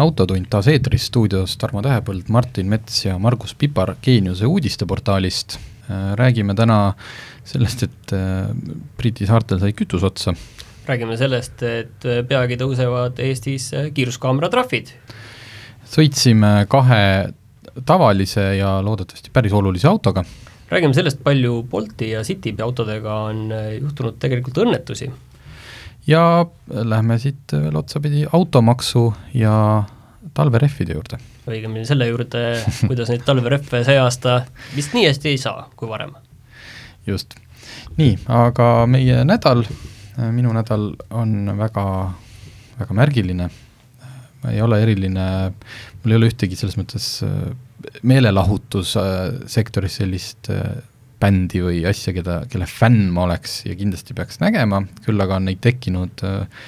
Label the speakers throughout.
Speaker 1: autotund taas eetris, stuudios Tarmo Tähepõld, Martin Mets ja Margus Pipar Geeniuse uudisteportaalist. Äh, räägime täna sellest, et äh, Briti saartel sai kütus otsa.
Speaker 2: räägime sellest, et äh, peagi tõusevad Eestis kiiruskaamera trahvid.
Speaker 1: sõitsime kahe tavalise ja loodetavasti päris olulise autoga.
Speaker 2: räägime sellest, palju Bolti ja Citybee autodega on juhtunud tegelikult õnnetusi
Speaker 1: ja lähme siit veel otsapidi automaksu ja talverehvide juurde.
Speaker 2: õigemini selle juurde, kuidas neid talverehve see aasta vist nii hästi ei saa kui varem.
Speaker 1: just, nii, aga meie nädal, minu nädal on väga, väga märgiline, ei ole eriline, mul ei ole ühtegi selles mõttes meelelahutussektoris sellist bändi või asja, keda, kelle fänn ma oleks ja kindlasti peaks nägema, küll aga on neid tekkinud äh,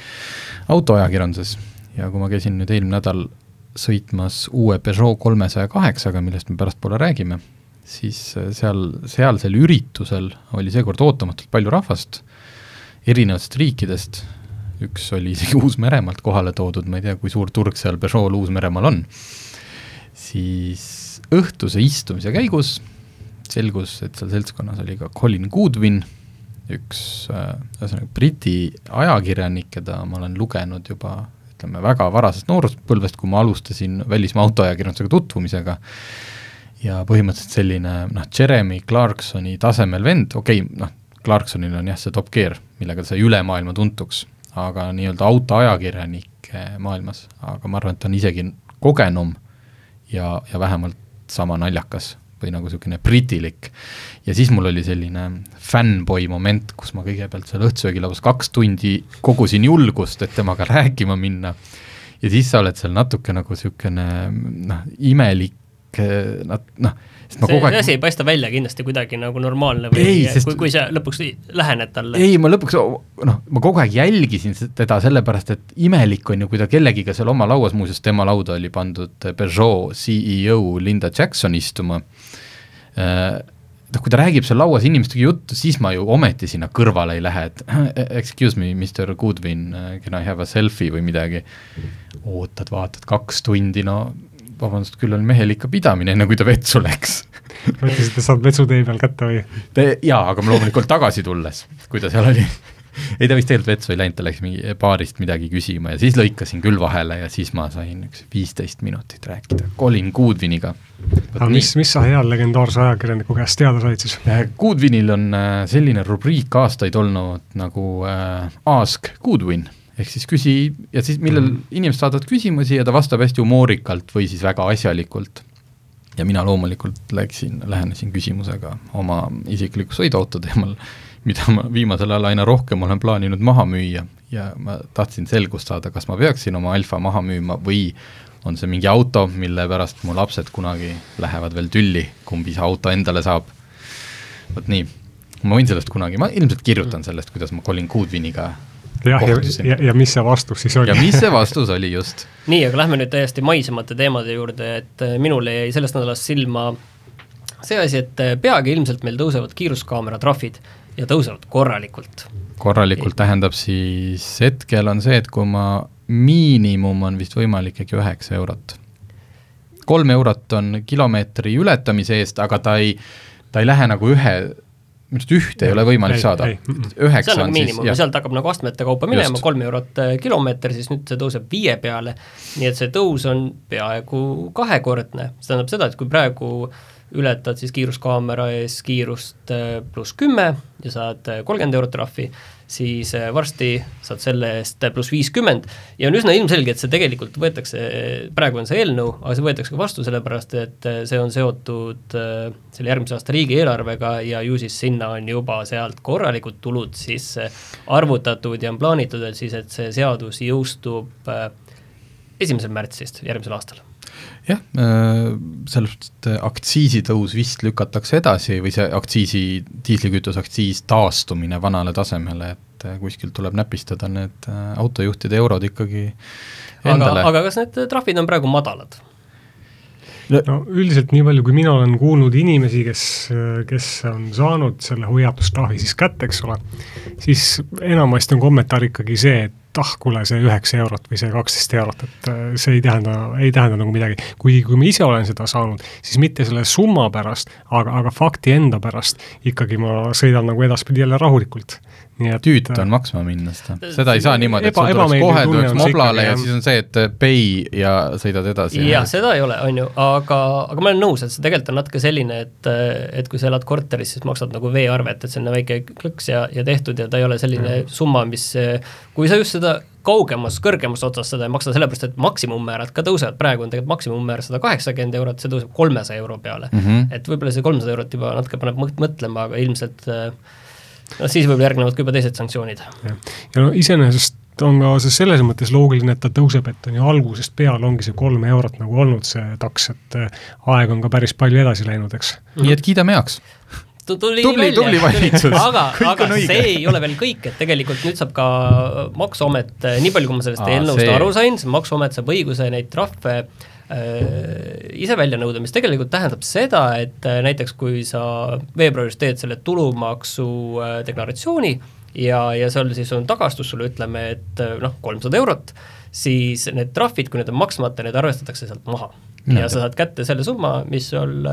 Speaker 1: autoajakirjanduses. Ja kui ma käisin nüüd eelmine nädal sõitmas uue Peugeot kolmesaja kaheksaga, millest me pärastpoole räägime, siis äh, seal, sealsel üritusel oli seekord ootamatult palju rahvast erinevatest riikidest, üks oli isegi Uus-Meremaalt kohale toodud, ma ei tea, kui suur turg seal Peugeot'l Uus-Meremaal on, siis õhtuse istumise käigus selgus, et seal seltskonnas oli ka Colin Goodwin, üks äh, ühesõnaga Briti ajakirjanik, keda ma olen lugenud juba ütleme, väga varasest nooruspõlvest, kui ma alustasin välismaa autoajakirjandusega tutvumisega, ja põhimõtteliselt selline noh, Jeremy Clarksoni tasemel vend, okei okay,, noh, Clarksonil on jah, see Top Gear, millega ta sai üle maailma tuntuks, aga nii-öelda autoajakirjanike maailmas, aga ma arvan, et ta on isegi kogenum ja, ja vähemalt sama naljakas või nagu niisugune britilik. ja siis mul oli selline fännboi moment, kus ma kõigepealt seal õhtusöögilauas kaks tundi kogusin julgust, et temaga rääkima minna. ja siis sa oled seal natuke nagu niisugune noh, imelik, noh, noh
Speaker 2: see aeg... asi ei paista välja kindlasti kuidagi nagu normaalne või ei, sest... kui, kui sa lõpuks lähened talle?
Speaker 1: ei, ma lõpuks, noh, ma kogu aeg jälgisin teda sellepärast, et imelik on ju, kui ta kellegiga seal oma lauas, muuseas tema lauda oli pandud Peugeot CEO Linda Jackson istuma, äh, noh, kui ta räägib seal lauas inimestega juttu, siis ma ju ometi sinna kõrvale ei lähe, et excuse me, Mr Goodwin, can I have a selfie või midagi. ootad, vaatad kaks tundi, no vabandust, küll on mehel ikka pidamine, enne kui ta vetsu läks
Speaker 3: mõtlesite, saad vetsutee peal kätte või?
Speaker 1: jaa, aga loomulikult tagasi tulles, kui ta seal oli ei, ta vist tegelikult vetsu ei läinud, ta läks mingi baarist midagi küsima ja siis lõikasin küll vahele ja siis ma sain üks viisteist minutit rääkida Colin Goodwiniga.
Speaker 3: aga mis, mis sa hea legendaarse ajakirjaniku käest teada said siis?
Speaker 1: Äh, Goodwinil on äh, selline rubriik aastaid olnud nagu äh, Ask Goodwin ehk siis küsi ja siis, millel mm. inimesed saadavad küsimusi ja ta vastab hästi humoorikalt või siis väga asjalikult. ja mina loomulikult läksin, lähenesin küsimusega oma isikliku sõiduauto teemal, mida ma viimasel ajal aina rohkem olen plaaninud maha müüa ja ma tahtsin selgust saada, kas ma peaksin oma Alfa maha müüma või on see mingi auto, mille pärast mu lapsed kunagi lähevad veel tülli, kumb isa auto endale saab. vot nii, ma võin sellest kunagi, ma ilmselt kirjutan sellest, kuidas ma Colin Goodwiniga
Speaker 3: jah, ja, ja, ja mis see vastus siis oli?
Speaker 1: ja mis see vastus oli just?
Speaker 2: nii, aga lähme nüüd täiesti maisemate teemade juurde, et äh, minule jäi sellest nädalast silma see asi, et äh, peagi ilmselt meil tõusevad kiiruskaamera trahvid ja tõusevad korralikult.
Speaker 1: korralikult tähendab siis, hetkel on see, et kui ma, miinimum on vist võimalik ikkagi üheksa eurot. kolm eurot on kilomeetri ületamise eest, aga ta ei, ta ei lähe nagu ühe minu arust ühte ei ole võimalik ei, saada, üheksa
Speaker 2: on, on miinimum ja sealt hakkab nagu astmete kaupa minema, kolm eurot äh, kilomeeter, siis nüüd see tõuseb viie peale, nii et see tõus on peaaegu kahekordne, see tähendab seda, et kui praegu ületad siis kiiruskaamera ees kiirust äh, pluss kümme ja saad äh, kolmkümmend eurot trahvi, siis äh, varsti saad selle eest pluss viiskümmend. Ja on üsna ilmselge, et see tegelikult võetakse, praegu on see eelnõu, aga see võetakse ka vastu, sellepärast et see on seotud selle järgmise aasta riigieelarvega ja ju siis sinna on juba sealt korralikud tulud sisse arvutatud ja on plaanitud, et siis, et see seadus jõustub esimesel märtsist järgmisel aastal
Speaker 1: jah, äh, sellest aktsiisitõus vist lükatakse edasi või see aktsiisi, diislikütuse aktsiis taastumine vanale tasemele, et äh, kuskilt tuleb näpistada need äh, autojuhtide eurod ikkagi endale.
Speaker 2: aga, aga kas need trahvid on praegu madalad?
Speaker 3: no üldiselt nii palju, kui mina olen kuulnud inimesi, kes, kes on saanud selle hoiatustrahvi siis kätte, eks ole, siis enamasti on kommentaar ikkagi see, et ah, kuule, see üheksa eurot või see kaksteist eurot, et äh, see ei tähenda, ei tähenda nagu midagi. kuigi, kui ma ise olen seda saanud, siis mitte selle summa pärast, aga, aga fakti enda pärast ikkagi ma sõidan nagu edaspidi jälle rahulikult
Speaker 1: et tüütu on maksma minna seda, seda ei saa niimoodi, et sul tuleks kohe tuleks moblale ja siis on see, et pay ja sõidad edasi.
Speaker 2: jah, seda ei ole, on ju, aga, aga ma olen nõus, et see tegelikult on natuke selline, et et kui sa elad korteris, siis maksad nagu veearvet, et selline väike klõks ja, ja tehtud ja ta ei ole selline mm. summa, mis kui sa just seda kaugemas, kõrgemas otsas seda ei maksa, sellepärast et maksimummäärad ka tõusevad, praegu on tegelikult maksimummäär sada kaheksakümmend eurot, see tõuseb kolmesaja euro peale mm. -hmm. et võib-olla see kolmsada eurot juba natuke paneb mõtlema, aga ilmselt äh, no siis võib-olla järgnevad ka juba teised sanktsioonid.
Speaker 3: ja no iseenesest on ka see selles mõttes loogiline, et ta tõuseb, et on ju algusest peale ongi see kolm eurot nagu olnud see taks, et äh, aeg on ka päris palju edasi läinud, eks.
Speaker 1: nii et kiidame heaks
Speaker 2: tuli
Speaker 1: tubli, tubli valitsus.
Speaker 2: aga, aga see ei ole veel kõik, et tegelikult nüüd saab ka Maksuamet, nii palju, kui ma sellest eelnõust see... aru sain, Maksuamet saab õiguse neid trahve äh, Äh, ise välja nõuda, mis tegelikult tähendab seda, et äh, näiteks kui sa veebruaris teed selle tulumaksu äh, deklaratsiooni ja, ja seal siis on tagastus sulle, ütleme, et noh, kolmsada eurot, siis need trahvid, kui need on maksmata, need arvestatakse sealt maha. ja sa saad kätte selle summa, mis sul,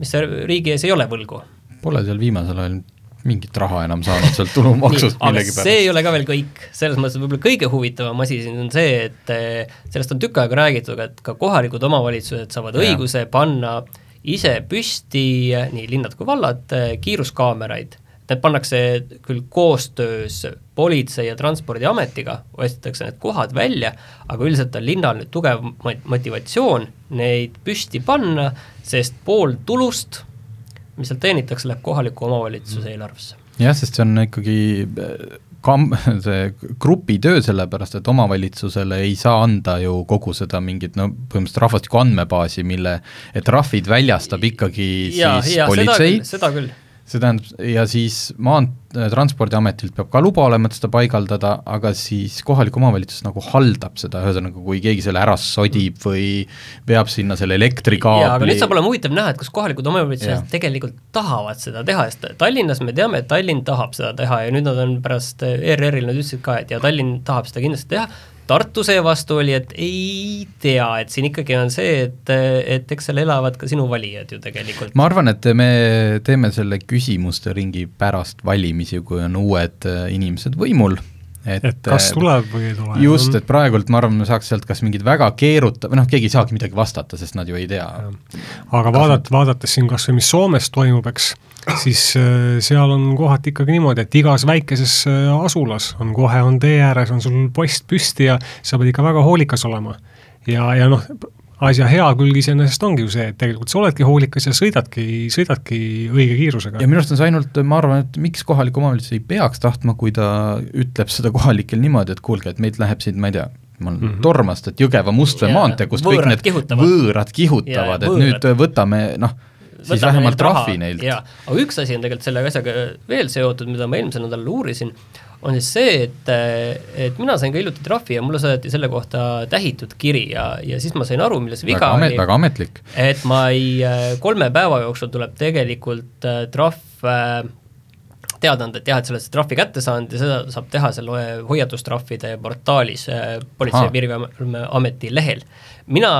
Speaker 2: mis riigi ees ei ole võlgu.
Speaker 1: Pole seal viimasel ajal mingit raha enam saanud sealt tulumaksust millegipärast.
Speaker 2: see ei ole ka veel kõik, selles mõttes võib-olla kõige huvitavam asi siin on see, et eh, sellest on tükk aega räägitud, et ka kohalikud omavalitsused saavad ja. õiguse panna ise püsti, nii linnad kui vallad, eh, kiiruskaameraid. Need pannakse küll koostöös Politsei- ja Transpordiametiga, ostetakse need kohad välja, aga üldiselt on linnal nüüd tugev motivatsioon neid püsti panna, sest pool tulust mis sealt teenitakse, läheb kohaliku omavalitsuse eelarvesse.
Speaker 1: jah, sest see on ikkagi äh, kam-, see grupitöö, sellepärast et omavalitsusele ei saa anda ju kogu seda mingit no põhimõtteliselt rahvastiku andmebaasi, mille, et trahvid väljastab ikkagi ja, siis ja, politsei.
Speaker 2: seda küll
Speaker 1: see tähendab, ja siis Maanteetranspordiametilt peab ka luba olema, et seda paigaldada, aga siis kohalik omavalitsus nagu haldab seda, ühesõnaga kui keegi selle ära sodib või veab sinna selle elektrikaabli.
Speaker 2: jaa, aga nüüd saab olema huvitav näha, et kas kohalikud omavalitsused tegelikult tahavad seda teha, sest Tallinnas me teame, et Tallinn tahab seda teha ja nüüd nad on pärast ERR-il, nad ütlesid ka, et ja Tallinn tahab seda kindlasti teha, Tartu seevastu oli, et ei tea, et siin ikkagi on see, et, et eks seal elavad ka sinu valijad ju tegelikult.
Speaker 1: ma arvan, et me teeme selle küsimuste ringi pärast valimisi, kui on uued äh, inimesed võimul
Speaker 3: et, et kas äh, tuleb või ei tule.
Speaker 1: just, et praegult ma arvan, me saaks sealt kas mingid väga keeruta-, või noh, keegi ei saagi midagi vastata, sest nad ju ei tea.
Speaker 3: aga vaadat-, vaadates siin kas või mis Soomes toimub, eks, siis äh, seal on kohati ikkagi niimoodi, et igas väikeses äh, asulas on kohe, on tee ääres, on sul post püsti ja sa pead ikka väga hoolikas olema. ja, ja noh, asja hea külg iseenesest ongi ju see, et tegelikult sa oledki hoolikas ja sõidadki, sõidadki õige kiirusega.
Speaker 1: ja minu arust on see ainult, ma arvan, et miks kohalik omavalitsus ei peaks tahtma, kui ta ütleb seda kohalikel niimoodi, et kuulge, et meid läheb siin, ma ei tea, ma olen mm -hmm. Tormast, et Jõgeva-Mustvee maantee, kus kõik need kihutavad. võõrad kihutavad, et nüüd võtame noh, siis vähemalt trahvi neilt.
Speaker 2: aga üks asi on tegelikult selle asjaga veel seotud, mida ma eelmisel nädalal uurisin, on siis see, et, et mina sain ka hiljuti trahvi ja mulle saadeti selle kohta tähitud kiri ja, ja siis ma sain aru, milles viga
Speaker 1: väga amet, oli. väga ametlik.
Speaker 2: et ma ei, kolme päeva jooksul tuleb tegelikult äh, trahv äh, teada anda, et jah, et sa oled selle trahvi kätte saanud ja seda saab teha seal hoiatustrahvide portaalis äh, Politsei- ja Piirivalveameti lehel mina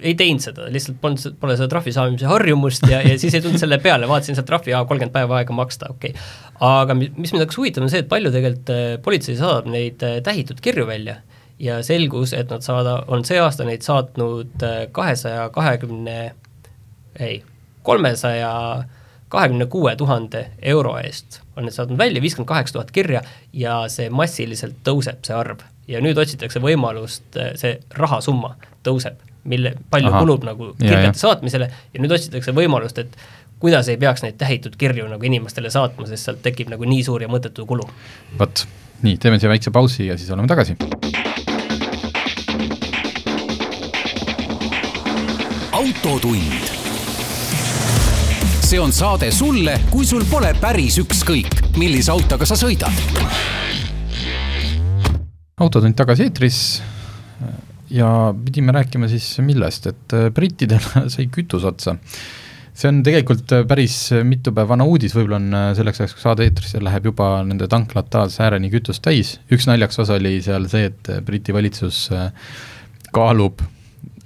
Speaker 2: ei teinud seda, lihtsalt polnud, pole seda trahvi saamise harjumust ja, ja siis ei tulnud selle peale, vaatasin sealt trahvi, aa, kolmkümmend päeva aega maksta, okei. Okay.. aga mis mind hakkas huvitama, on see, et palju tegelikult äh, politsei saadab neid äh, tähitud kirju välja ja selgus, et nad saada-, on see aasta neid saatnud äh, kahesaja kahekümne, ei, kolmesaja kahekümne kuue tuhande euro eest. On need saatnud välja, viiskümmend kaheksa tuhat kirja ja see massiliselt tõuseb, see arv. Ja nüüd otsitakse võimalust, see rahasumma tõuseb, mille, palju Aha. kulub nagu kirjade saatmisele ja nüüd otsitakse võimalust, et kuidas ei peaks neid tähitud kirju nagu inimestele saatma, sest sealt tekib nagu nii suur ja mõttetu kulu.
Speaker 1: vot, nii, teeme siia väikse pausi ja siis oleme tagasi
Speaker 4: autotund. see on saade sulle, kui sul pole päris ükskõik, millise autoga sa sõidad.
Speaker 1: autotund tagasi eetris ja pidime rääkima siis millest, et brittidel sai kütus otsa. See on tegelikult päris mitu päeva vana uudis, võib-olla on selleks ajaks, kui saade eetrisse läheb, juba nende tanklad taas ääreni kütust täis, üks naljakas osa oli seal see, et Briti valitsus kaalub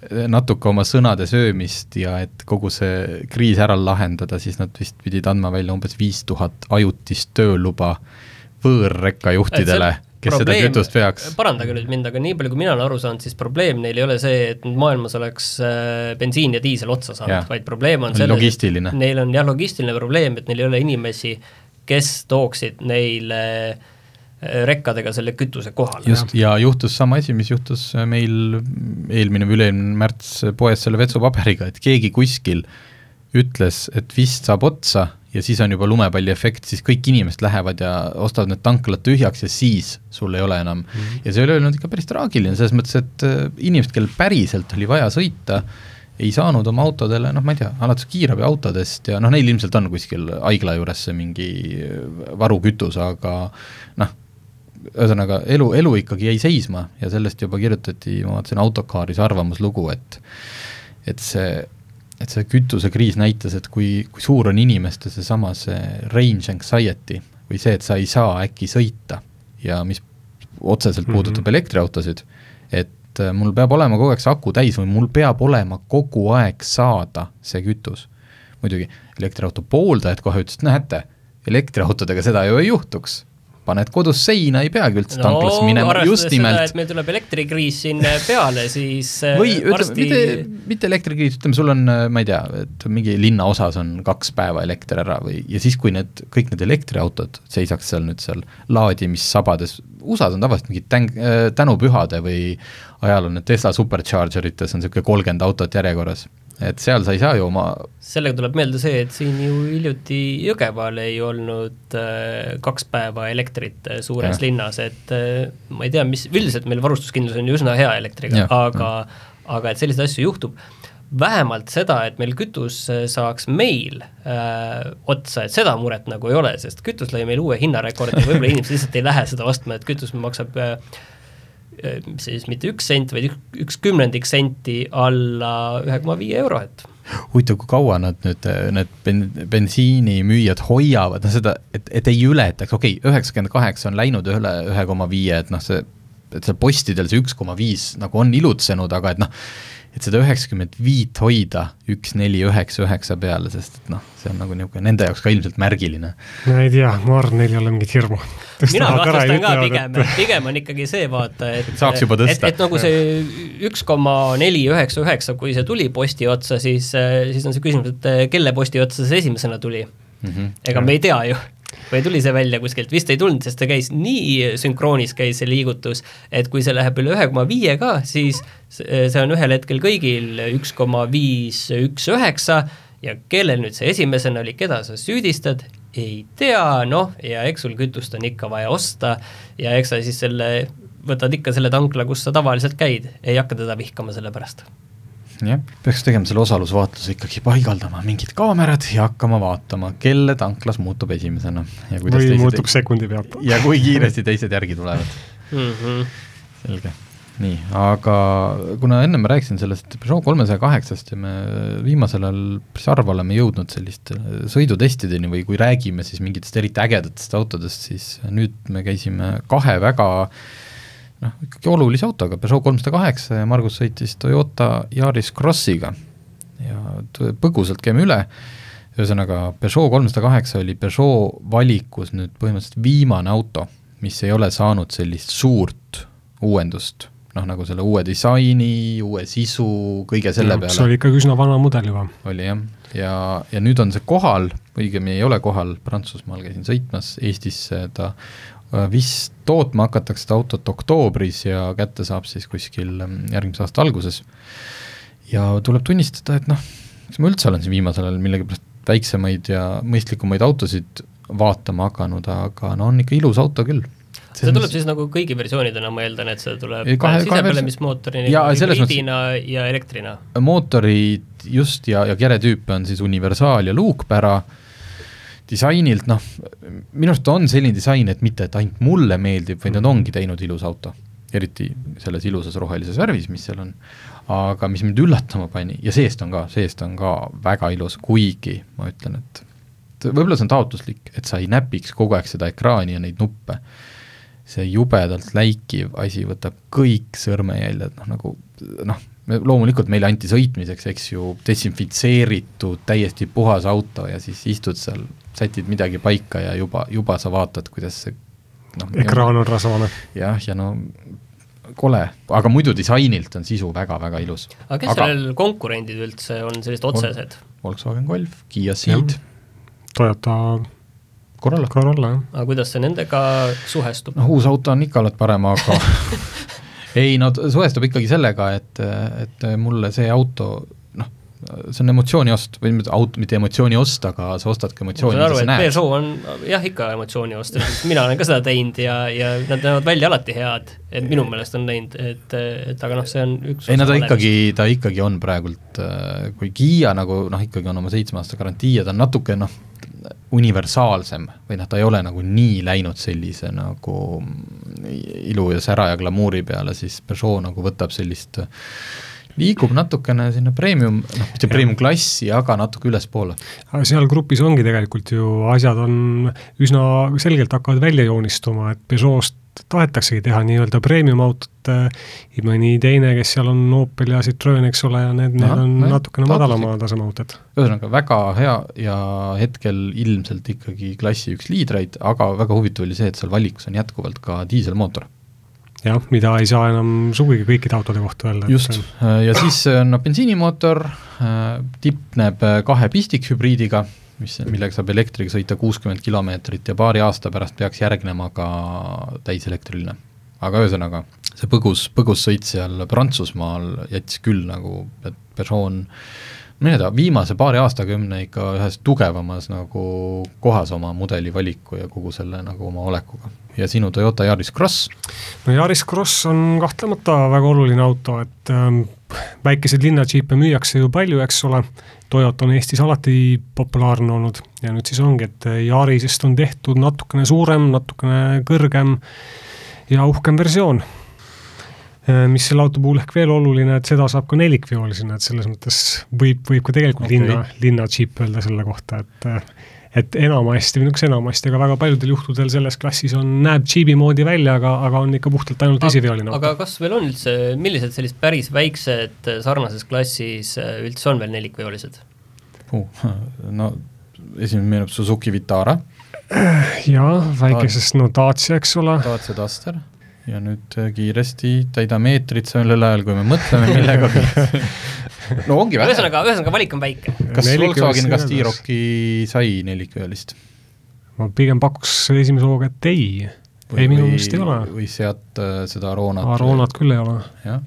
Speaker 1: natuke oma sõnade söömist ja et kogu see kriis ära lahendada, siis nad vist pidid andma välja umbes viis tuhat ajutist tööluba võõrrekkajuhtidele, kes probleem, seda kütust veaks.
Speaker 2: parandage nüüd mind, aga nii palju, kui mina olen aru saanud, siis probleem neil ei ole see, et maailmas oleks äh, bensiin ja diisel otsa saanud, vaid probleem on selles, et neil on jah, logistiline probleem, et neil ei ole inimesi, kes tooksid neile äh, rekkadega selle kütuse kohale.
Speaker 1: just, ja juhtus sama asi, mis juhtus meil eelmine või üle-eelmine märts poes selle vetsupaberiga, et keegi kuskil ütles, et vist saab otsa ja siis on juba lumepalliefekt, siis kõik inimesed lähevad ja ostavad need tanklad tühjaks ja siis sul ei ole enam mm. -hmm. ja see oli olnud ikka päris traagiline, selles mõttes, et äh, inimesed, kellel päriselt oli vaja sõita, ei saanud oma autodele, noh, ma ei tea, alates kiirabiautodest ja noh, neil ilmselt on kuskil haigla juures see mingi varukütus, aga noh, ühesõnaga elu, elu ikkagi jäi seisma ja sellest juba kirjutati, ma vaatasin Autokaaris arvamuslugu, et et see, et see kütusekriis näitas, et kui, kui suur on inimeste seesama see range anxiety või see, et sa ei saa äkki sõita ja mis otseselt mhm. puudutab mm -hmm. elektriautosid, et äh, mul peab olema kogu aeg see aku täis või mul peab olema kogu aeg saada see kütus. muidugi elektriauto pooldajad kohe ütlesid, näete, elektriautodega seda ju ei juhtuks paned kodus seina, ei peagi üldse no, tanklasse minema, just nimelt.
Speaker 2: et meil tuleb elektrikriis siin peale, siis
Speaker 1: äh, või varsti... ütleme, mitte, mitte elektrikriis, ütleme, sul on, äh, ma ei tea, et mingi linnaosas on kaks päeva elekter ära või, ja siis, kui need, kõik need elektriautod seisaks seal nüüd seal laadimissabades, USA-s on tavaliselt mingid tän-, äh, tänupühade või ajal on need Tesla superchargerites on niisugune kolmkümmend autot järjekorras et seal sa ei saa ju oma
Speaker 2: sellega tuleb meelde see, et siin ju hiljuti Jõgeval ei olnud äh, kaks päeva elektrit äh, suures ja. linnas, et äh, ma ei tea, mis, üldiselt meil varustuskindlus on ju üsna hea elektriga, aga aga et selliseid asju juhtub, vähemalt seda, et meil kütus äh, saaks meil äh, otsa, et seda muret nagu ei ole, sest kütus lõi meil uue hinnarekordi, võib-olla inimesed lihtsalt ei lähe seda ostma, et kütus maksab äh, Äh, siis mitte üks sent, vaid üks, üks kümnendik senti alla ühe koma viie euro, et
Speaker 1: huvitav, kui kaua nad nüüd, need ben-, bensiinimüüjad hoiavad, noh seda, et, et ei ületaks, okei okay,, üheksakümmend kaheksa on läinud üle ühe koma viie, et noh, see, et seal postidel see üks koma viis nagu on ilutsenud, aga et noh, et seda üheksakümmend viit hoida üks, neli, üheksa, üheksa peale, sest et noh, see on nagu niisugune nende jaoks ka ilmselt märgiline.
Speaker 3: ma ei tea, ma arvan, neil ei ole mingit hirmu.
Speaker 2: mina kahtlustan ka pigem, et pigem on ikkagi see vaata, et
Speaker 1: saaks juba tõsta.
Speaker 2: et, et nagu see üks koma neli, üheksa, üheksa, kui see tuli posti otsa, siis, siis on see küsimus, et kelle posti otsa see esimesena tuli mm. -hmm. ega me ei tea ju või tuli see välja kuskilt, vist ei tulnud, sest ta käis nii sünkroonis, käis see liigutus, et kui see läheb üle ühe koma viie ka, siis see on ühel hetkel kõigil üks koma viis, üks üheksa ja kellel nüüd see esimesena oli, keda sa süüdistad, ei tea, noh, ja eks sul kütust on ikka vaja osta ja eks sa siis selle, võtad ikka selle tankla, kus sa tavaliselt käid, ei hakka teda vihkama selle pärast
Speaker 1: jah, peaks tegema selle osalusvaatluse ikkagi, paigaldama mingid kaamerad ja hakkama vaatama, kelle tanklas muutub esimesena.
Speaker 3: või muutub teised... sekundi pealt.
Speaker 1: ja kui kiiresti teised järgi tulevad mm. -hmm. selge, nii, aga kuna enne ma rääkisin sellest Peugeot kolmesaja kaheksast ja me viimasel ajal päris harva oleme jõudnud selliste sõidutestideni või kui räägime siis mingitest eriti ägedatest autodest, siis nüüd me käisime kahe väga äh, noh, ikkagi olulise autoga, Peugeot kolmsada kaheksa ja Margus sõitis Toyota Yaris Crossiga ja põgusalt käime üle, ühesõnaga Peugeot kolmsada kaheksa oli Peugeot valikus nüüd põhimõtteliselt viimane auto, mis ei ole saanud sellist suurt uuendust, noh nagu selle uue disaini, uue sisu, kõige selle no, peale.
Speaker 3: see oli ikkagi üsna vana mudel juba.
Speaker 1: oli jah, ja, ja nüüd on see kohal, õigemini ei ole kohal, Prantsusmaal käisin sõitmas, Eestisse ta Äh, vist tootma hakatakse seda autot oktoobris ja kätte saab siis kuskil ähm, järgmise aasta alguses. ja tuleb tunnistada, et noh, eks ma üldse olen siin viimasel ajal millegipärast väiksemaid ja mõistlikumaid autosid vaatama hakanud, aga no on ikka ilus auto küll
Speaker 2: see tuleb siis nagu kõigi versioonidena, ma eeldan, et see tuleb
Speaker 1: kahe,
Speaker 2: sisepõlemismootori hübriidina ja elektrina?
Speaker 1: mootorid just ja, ja keretüüp on siis universaal ja luukpära, disainilt noh, minu arust on selline disain, et mitte, et ainult mulle meeldib, vaid nad mhm. ongi teinud ilus auto. eriti selles ilusas rohelises värvis, mis seal on. aga mis mind üllatama pani ja seest on ka, seest on ka väga ilus, kuigi ma ütlen, et võib-olla see on taotluslik, et sa ei näpiks kogu aeg seda ekraani ja neid nuppe. see jubedalt läikiv asi võtab kõik sõrmejäljed, noh nagu noh, loomulikult meile anti sõitmiseks, eks ju, desinfitseeritud, täiesti puhas auto ja siis istud seal, sätid midagi paika ja juba, juba sa vaatad, kuidas see
Speaker 3: noh, ekraan on rasvane.
Speaker 1: jah, ja no kole, aga muidu disainilt on sisu väga-väga ilus.
Speaker 2: aga kes aga, sellel konkurendid üldse on, sellised otsesed?
Speaker 1: Volkswagen Golf, Kiia Ceed
Speaker 3: Toyota
Speaker 1: Corolla.
Speaker 3: Corolla, jah.
Speaker 2: aga kuidas see nendega suhestub?
Speaker 1: noh, uus auto on ikka alati parem, aga ei no suhestub ikkagi sellega, et, et mulle see auto noh, see on emotsiooni ost või mitte auto, mitte emotsiooni ost, aga sa ostadki emotsiooni,
Speaker 2: mida sa näed. Peugeot on jah, ikka emotsiooni ost, mina olen ka seda teinud ja, ja nad näevad välja alati head, et minu meelest on näinud, et, et aga noh, see on üks
Speaker 1: ei no ta ikkagi, ta ikkagi on praegult, kui Kiia nagu noh, ikkagi on oma seitsme aasta garantii ja ta on natuke noh, universaalsem või noh, ta ei ole nagu nii läinud sellise nagu ilu ja sära ja glamuuri peale, siis Peugeot nagu võtab sellist liigub natukene sinna premium, noh, mitte premium klassi, aga natuke ülespoole.
Speaker 3: seal grupis ongi tegelikult ju asjad on üsna selgelt hakkavad välja joonistuma, et Peugeot'st tahetaksegi teha nii-öelda premium autot äh,, mõni teine, kes seal on Opel ja Citroen, eks ole, ja need, need on no, natukene madalama taseme autod.
Speaker 1: ühesõnaga väga hea ja hetkel ilmselt ikkagi klassi üks liidreid, aga väga huvitav oli see, et seal valikus on jätkuvalt ka diiselmootor
Speaker 3: jah, mida ei saa enam sugugi kõikide autode kohta öelda.
Speaker 1: just, ja siis on no, bensiinimootor, äh, tipneb kahe pistikhübriidiga mis, millega saab elektriga sõita kuuskümmend kilomeetrit ja paari aasta pärast peaks järgnema ka täiselektriline. aga ühesõnaga, see põgus, põgus sõit seal Prantsusmaal jättis küll nagu, et Peugeot ei tea, viimase paari aastakümne ikka ühes tugevamas nagu kohas oma mudeli valiku ja kogu selle nagu oma olekuga. ja sinu Toyota Yaris Cross?
Speaker 3: no Yaris Cross on kahtlemata väga oluline auto, et ähm, väikeseid linnadžiipe müüakse ju palju, eks ole, Toyota on Eestis alati populaarne olnud ja nüüd siis ongi, et Yarisest on tehtud natukene suurem, natukene kõrgem ja uhkem versioon. Mis selle auto puhul ehk veel oluline, et seda saab ka nelikveolisena, et selles mõttes võib, võib ka tegelikult okay. linna, linnadžiip öelda selle kohta, et et enamasti või niisuguse enamasti, aga väga paljudel juhtudel selles klassis on, näeb džiibi moodi välja, aga, aga on ikka puhtalt ainult esiveoline
Speaker 2: auto. aga kas veel on üldse, millised sellised päris väiksed sarnases klassis äh, üldse on veel nelikveolised
Speaker 1: uh,? no esimene meenub Suzuki Vitara.
Speaker 3: jaa, väikesest no Dacia, eks ole.
Speaker 1: Dacia Duster ja nüüd äh, kiiresti täidame eetrit sellel ajal, kui me mõtleme millegagi no ongi vähe.
Speaker 2: ühesõnaga, ühesõnaga valik on väike.
Speaker 1: kas Volkswagen ka T-Rocki sai nelikveolist?
Speaker 3: ma pigem pakuks esimese hooga, et ei. ei, minu meelest ei ole.
Speaker 1: või sealt äh, seda Aronat.
Speaker 3: Aronat küll ei ole.
Speaker 1: jah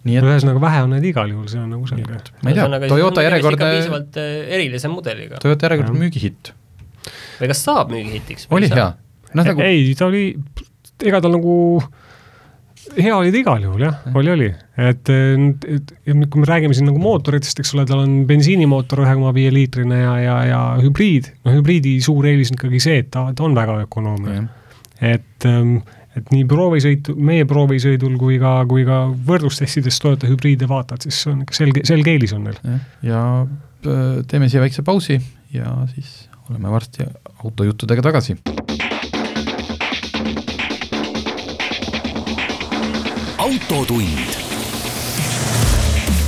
Speaker 3: nii et ühesõnaga vähe on neid igal juhul, see on nagu selge.
Speaker 1: ma ei tea, Toyota järjekordne
Speaker 2: piisavalt äh, erilise mudeliga.
Speaker 1: Toyota järjekordne müügihitt.
Speaker 2: või kas saab müügihitiks?
Speaker 1: oli hea.
Speaker 3: noh nagu ei, ta oli ega tal nagu hea oli ta igal juhul jah, oli, oli, et, et ja kui me räägime siin nagu mootoritest, eks ole, tal on bensiinimootor ühe koma viie liitrine ja, ja, ja hübriid, no hübriidi suur eelis on ikkagi see, et ta, ta on väga ökonoomne. et, ähm, et nii proovisõitu, meie proovisõidul kui ka, kui ka võrdlustestides Toyota hübriide vaatad, siis on ikka selge, selge eelis on neil.
Speaker 1: ja äh, teeme siia väikse pausi ja siis oleme varsti autojuttudega tagasi
Speaker 4: autotund.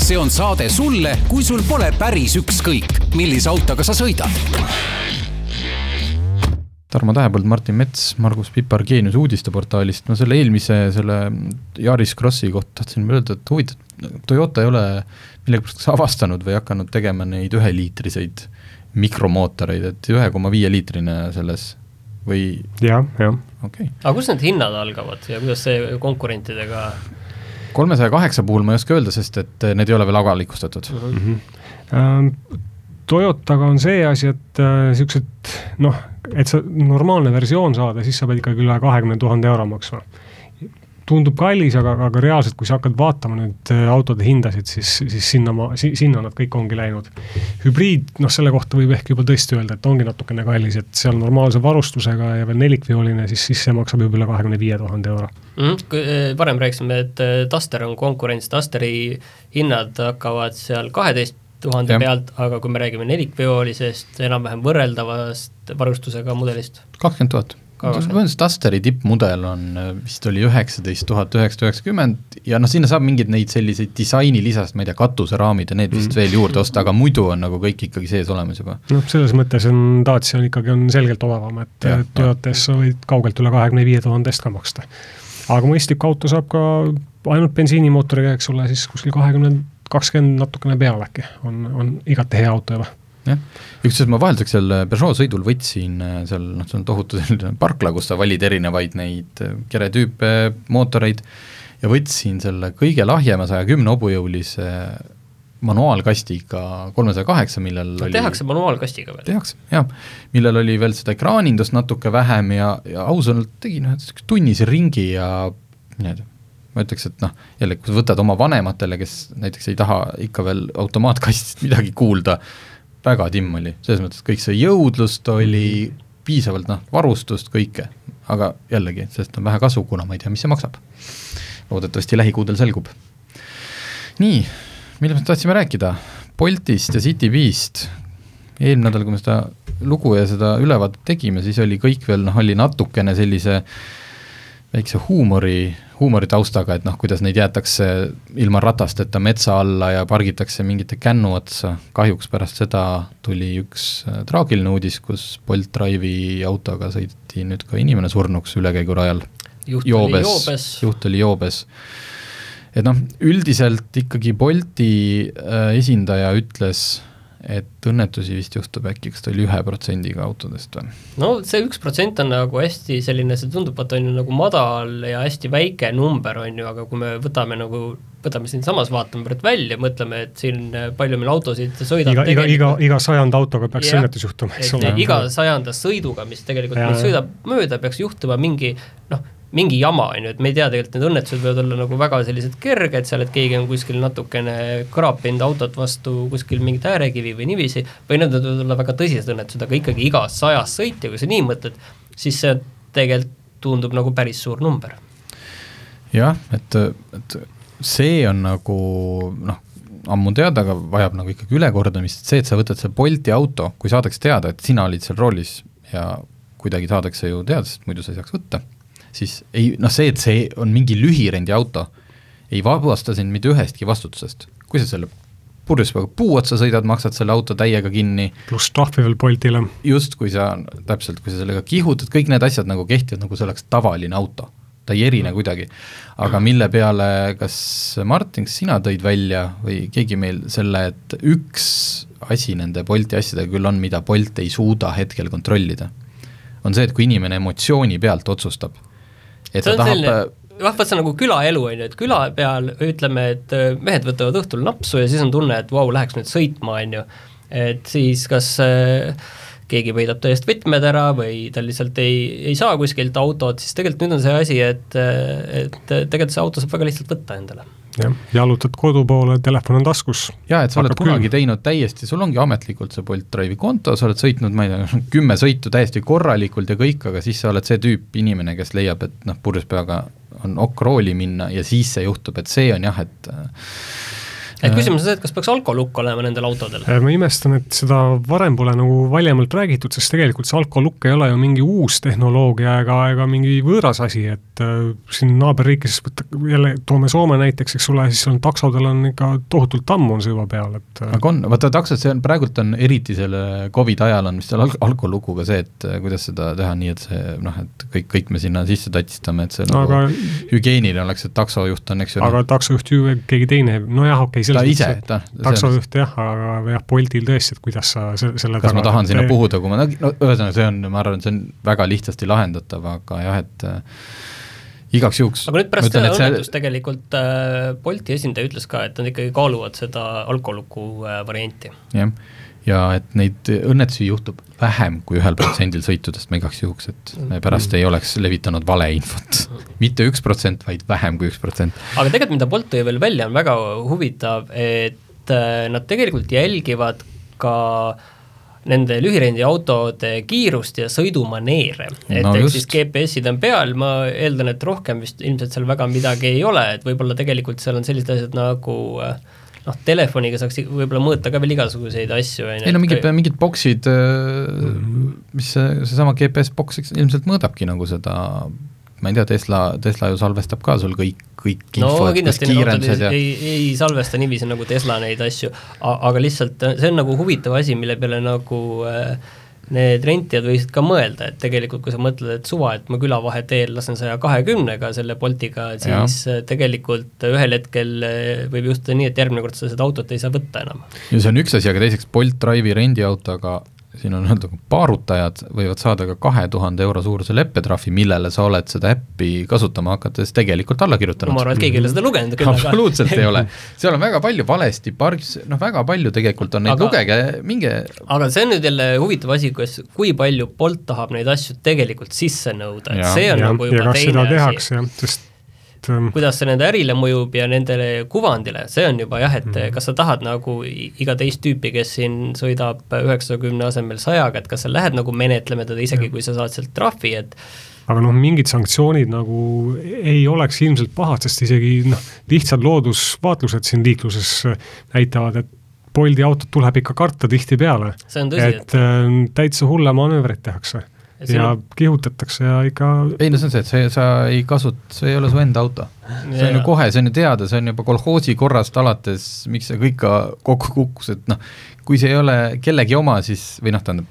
Speaker 4: see on saade sulle, kui sul pole päris ükskõik, millise autoga sa sõidad.
Speaker 1: Tarmo Tähepõld, Martin Mets, Margus Pipar Geenius uudisteportaalist, no selle eelmise, selle Yaris Krossi kohta tahtsin öelda, et huvitav, Toyota ei ole millegipärast kas avastanud või hakanud tegema neid üheliitriseid mikromootoreid, et ühe koma viie liitrine selles või?
Speaker 3: jah, jah.
Speaker 1: Okei okay..
Speaker 2: aga kust need hinnad algavad ja kuidas see konkurentidega
Speaker 1: kolmesaja kaheksa puhul ma ei oska öelda, sest et need ei ole veel avalikustatud
Speaker 3: mm. -hmm. Ähm, Toyotaga on see asi, et niisugused noh, et sa normaalne versioon saada, siis sa pead ikkagi üle kahekümne tuhande euro maksma tundub kallis, aga, aga reaalselt, kui sa hakkad vaatama nüüd äh, autode hindasid, siis, siis sinna ma si,, sinna nad kõik ongi läinud. hübriid, noh, selle kohta võib ehk juba tõesti öelda, et ongi natukene kallis, et seal normaalse varustusega ja veel nelikveoline, siis, siis see maksab juba üle kahekümne viie tuhande euro
Speaker 2: mm. varem rääkisime, et äh, Duster on konkurents, Dusteri hinnad hakkavad seal kaheteist tuhande pealt, aga kui me räägime nelikveolisest, enam-vähem võrreldavast varustusega mudelist?
Speaker 1: kakskümmend tuhat põhimõtteliselt Asteri tippmudel on, äh, vist oli üheksateist tuhat üheksasada üheksakümmend ja noh, sinna saab mingeid neid selliseid disaini lisast, ma ei tea, katuseraamid ja need vist mm. veel juurde osta, aga muidu on nagu kõik ikkagi sees olemas juba.
Speaker 3: noh, selles mõttes on Dacia on ikkagi, on selgelt odavam, et Toyotas sa võid kaugelt üle kahekümne viie tuhande eest ka maksta. aga mõistlik auto saab ka ainult bensiinimootoriga, eks ole, siis kuskil kahekümne, kakskümmend natukene peale äkki, on, on igati hea auto juba
Speaker 1: jah, kusjuures ma vahelduseks seal äh, Peugeot sõidul võtsin äh, seal noh, see on tohutu selline parkla, kus sa valid erinevaid neid äh, keretüüpe, mootoreid, ja võtsin selle kõige lahjema saja kümne hobujõulise manuaalkastiga kolmesaja kaheksa, millel
Speaker 2: no, oli tehakse manuaalkastiga veel?
Speaker 1: tehakse, jah. millel oli veel seda ekraanindust natuke vähem ja, ja ausalt tegin ühe tunnise ringi ja nii-öelda ma ütleks, et noh, jälle, kui sa võtad oma vanematele, kes näiteks ei taha ikka veel automaatkastist midagi kuulda, väga timm oli, selles mõttes kõik see jõudlust oli, piisavalt noh, varustust, kõike, aga jällegi, sellest on vähe kasu, kuna ma ei tea, mis see maksab. loodetavasti lähikuudel selgub. nii, millest me tahtsime rääkida, Boltist ja Citybeest, eelmine nädal, kui me seda lugu ja seda ülevaadet tegime, siis oli kõik veel noh, oli natukene sellise väikse huumori huumoritaustaga, et noh, kuidas neid jäetakse ilma ratasteta metsa alla ja pargitakse mingite kännu otsa, kahjuks pärast seda tuli üks äh, traagiline uudis, kus Bolt Drive'i autoga sõideti nüüd ka inimene surnuks ülekäigurajal. joobes, juht oli joobes. et noh, üldiselt ikkagi Bolti äh, esindaja ütles, et õnnetusi vist juhtub äkki, kas ta oli ühe protsendiga autodest või?
Speaker 2: no see üks protsent on nagu hästi selline, see tundub, et on ju nagu madal ja hästi väike number, on ju, aga kui me võtame nagu, võtame siinsamas vaatenumbrit välja, mõtleme, et siin palju meil autosid sõidab
Speaker 3: iga, iga, iga, iga sajanda autoga peaks ja, õnnetus juhtuma, eks ole.
Speaker 2: iga sajanda sõiduga, mis tegelikult ja, meil sõidab mööda, peaks juhtuma mingi noh, mingi jama, on ju, et me ei tea, tegelikult need õnnetused võivad olla nagu väga sellised kerged seal, et keegi on kuskil natukene kraapinud autot vastu kuskil mingit äärekivi või niiviisi, või need võivad olla väga tõsised õnnetused, aga ikkagi igas sajas sõitja, kui sa nii mõtled, siis see tegelikult tundub nagu päris suur number.
Speaker 1: jah, et, et see on nagu noh, ammu teada, aga vajab nagu ikkagi ülekordamist, et see, et sa võtad selle Bolti auto, kui saadakse teada, et sina olid seal roolis ja kuidagi saadakse ju teada, sest muidu sa ei saaks võtta siis ei noh, see, et see on mingi lühirendiauto, ei vabasta sind mitte ühestki vastutusest. kui sa selle purjuspäevaga puu otsa sõidad, maksad selle auto täiega kinni.
Speaker 3: pluss trahvi veel Boltile.
Speaker 1: just, kui sa, täpselt, kui sa sellega kihutad, kõik need asjad nagu kehtivad, nagu see oleks tavaline auto. ta ei erine mm. kuidagi. aga mille peale, kas Martin, kas sina tõid välja või keegi meil selle, et üks asi nende Bolti asjadega küll on, mida Bolt ei suuda hetkel kontrollida, on see, et kui inimene emotsiooni pealt otsustab et ta tahab
Speaker 2: jah, vaat see on nagu külaelu, on ju, et küla peal ütleme, et äh, mehed võtavad õhtul napsu ja siis on tunne, et vau wow,, läheks nüüd sõitma, on ju. et siis kas äh, keegi võidab tõest võtmed ära või ta lihtsalt ei, ei saa kuskilt autot, siis tegelikult nüüd on see asi, et, äh, et tegelikult see auto saab väga lihtsalt võtta endale
Speaker 3: jah, jalutad kodu poole, telefon on taskus.
Speaker 1: jaa, et sa oled kunagi küll. teinud täiesti, sul ongi ametlikult see Bolt Drive'i konto, sa oled sõitnud, ma ei tea, kümme sõitu täiesti korralikult ja kõik, aga siis sa oled see tüüp inimene, kes leiab, et noh, purjus peaga on okk rooli minna ja siis see juhtub, et see on jah, et
Speaker 2: et äh. küsimus on see, et kas peaks alkolukk olema nendel autodel?
Speaker 3: Äh, ma imestan, et seda varem pole nagu valjemalt räägitud, sest tegelikult see alkolukk ei ole ju mingi uus tehnoloogia ega, ega mingi võõras asi, et äh, siin naaberriikides, jälle toome Soome näiteks, eks ole, siis on taksodel on ikka tohutult ammu on see juba peal, et
Speaker 1: äh, aga on, vaata taksod, see on, praegult on eriti selle Covidi ajal on vist seal al-, alkolukuga see, et kuidas seda teha nii, et see noh, et kõik, kõik me sinna sisse tatistame, et see aga, nagu hügieeniline oleks, et taksojuht on, eks ju.
Speaker 3: aga taksojuht ju keegi teine, nojah, okei okay,,
Speaker 1: ta ise, ta
Speaker 3: taksojuht jah, aga jah, Boltil tõesti, et kuidas sa selle
Speaker 1: kas ma tahan sinna puhuda, kui ma, no ühesõnaga, see on, ma arvan, see on väga lihtsasti lahendatav, aga jah, et äh, igaks juhuks
Speaker 2: aga nüüd pärast seda õnnetust see... tegelikult äh, Bolti esindaja ütles ka, et nad ikkagi kaaluvad seda alkoluku äh, varianti.
Speaker 1: jah, ja et neid õnnetusi juhtub vähem kui ühel protsendil sõitudest, ma igaks juhuks, et me pärast ei oleks levitanud valeinfot. mitte üks protsent, vaid vähem kui üks protsent.
Speaker 2: aga tegelikult, mida Bolt tõi veel välja, on väga huvitav, et äh, nad tegelikult jälgivad ka nende lühirendiautode kiirust ja sõidumaneere. et
Speaker 1: No
Speaker 2: ehk siis GPS-id on peal, ma eeldan, et rohkem vist ilmselt seal väga midagi ei ole, et võib-olla tegelikult seal on sellised asjad nagu äh, noh, telefoniga saaks võib-olla mõõta ka veel igasuguseid asju, on ju.
Speaker 1: ei no mingid, mingid boksid, mis see, seesama GPS boks eks ilmselt mõõdabki nagu seda, ma ei tea, Tesla, Tesla ju salvestab ka sul kõik, kõik
Speaker 2: no
Speaker 1: info, et kas kiirendused ja
Speaker 2: ei, ei salvesta niiviisi nagu Tesla neid asju, aga lihtsalt see on nagu huvitav asi, mille peale nagu äh, need rentijad võisid ka mõelda, et tegelikult kui sa mõtled, et suva, et ma külavaheteel lasen saja kahekümnega selle Boltiga, siis äh, tegelikult ühel hetkel äh, võib juhtuda nii, et järgmine kord sa seda autot ei saa võtta enam.
Speaker 1: ja see on üks asi, aga teiseks Bolt Drive'i rendiautoga siin on öelda, paarutajad võivad saada ka kahe tuhande euro suuruse leppetrahvi, millele sa oled seda äppi kasutama hakates tegelikult alla kirjutanud.
Speaker 2: ma arvan, et keegi ei ole seda lugenud küll, aga
Speaker 1: absoluutselt ei ole, seal on väga palju valesti, pargis, noh väga palju tegelikult on neid lugege, minge
Speaker 2: aga see on nüüd jälle huvitav asi, kus, kui palju Bolt tahab neid asju tegelikult sisse nõuda, et see on
Speaker 3: ja,
Speaker 2: nagu
Speaker 3: ja
Speaker 2: juba
Speaker 3: kas
Speaker 2: teine asi.
Speaker 3: tehakse jah, sest ähm,
Speaker 2: kuidas see nende ärile mõjub ja nendele kuvandile, see on juba jah, et
Speaker 3: Mhm.
Speaker 2: kas sa tahad nagu iga teist tüüpi, kes siin sõidab üheksakümne asemel sajaga, et kas sa lähed nagu menetlema teda, isegi kui sa saad sealt trahvi, et
Speaker 3: aga noh, mingid sanktsioonid nagu ei oleks ilmselt pahad, sest isegi noh, lihtsad loodusvaatlused siin liikluses näitavad, et Bolti autot tuleb ikka karta tihtipeale.
Speaker 2: tõsi,
Speaker 3: et äh, täitsa hulle manöövreid tehakse
Speaker 2: Et
Speaker 3: ja
Speaker 2: on-
Speaker 3: kihutatakse ja ikka
Speaker 1: ei no see on see, et see, sa ei kasuta, see ei ole su enda auto. see on ju kohe, see on ju teada, see on juba kolhoosi korrast alates, miks see kõik ka kokku kukkus, et noh, kui see ei ole kellegi oma, siis või noh, tähendab,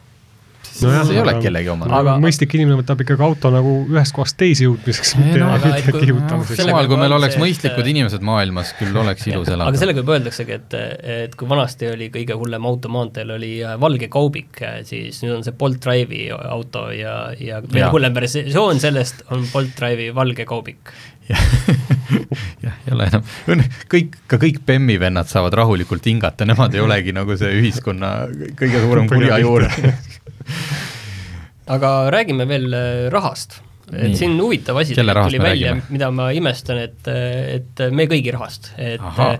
Speaker 1: siis
Speaker 3: Nojah,
Speaker 1: see ei ole
Speaker 3: aga-
Speaker 1: kellegi oma
Speaker 3: aga
Speaker 2: Aga-
Speaker 3: mõistlik inimene võtab ikkagi auto nagu ühest kohast teise jõudmiseks, mitte
Speaker 1: no,
Speaker 2: aga
Speaker 3: mitte
Speaker 2: kui-
Speaker 3: kihutamiseks.
Speaker 1: samal, kui meil oleks
Speaker 2: see, et-
Speaker 1: mõistlikud inimesed maailmas, küll oleks ilus
Speaker 2: aga
Speaker 1: elada.
Speaker 2: sellega juba öeldaksegi, et, et kui vanasti oli kõige hullem auto maanteel, oli äh, valge kaubik, siis nüüd on see Bolt Drive'i auto ja, ja veel hullem versioon sellest on Bolt Drive'i valge kaubik.
Speaker 1: jah, ei ole enam, õnne, kõik, ka kõik BEM-i vennad saavad rahulikult hingata, nemad ei olegi nagu see ühiskonna kõige suurem kurjajuur.
Speaker 2: aga räägime veel äh, rahast. et
Speaker 1: Nii.
Speaker 2: siin huvitav asi
Speaker 1: Kelle
Speaker 2: tuli välja mida ma imestan, et, et me kõigi rahast, et
Speaker 1: Ahaa.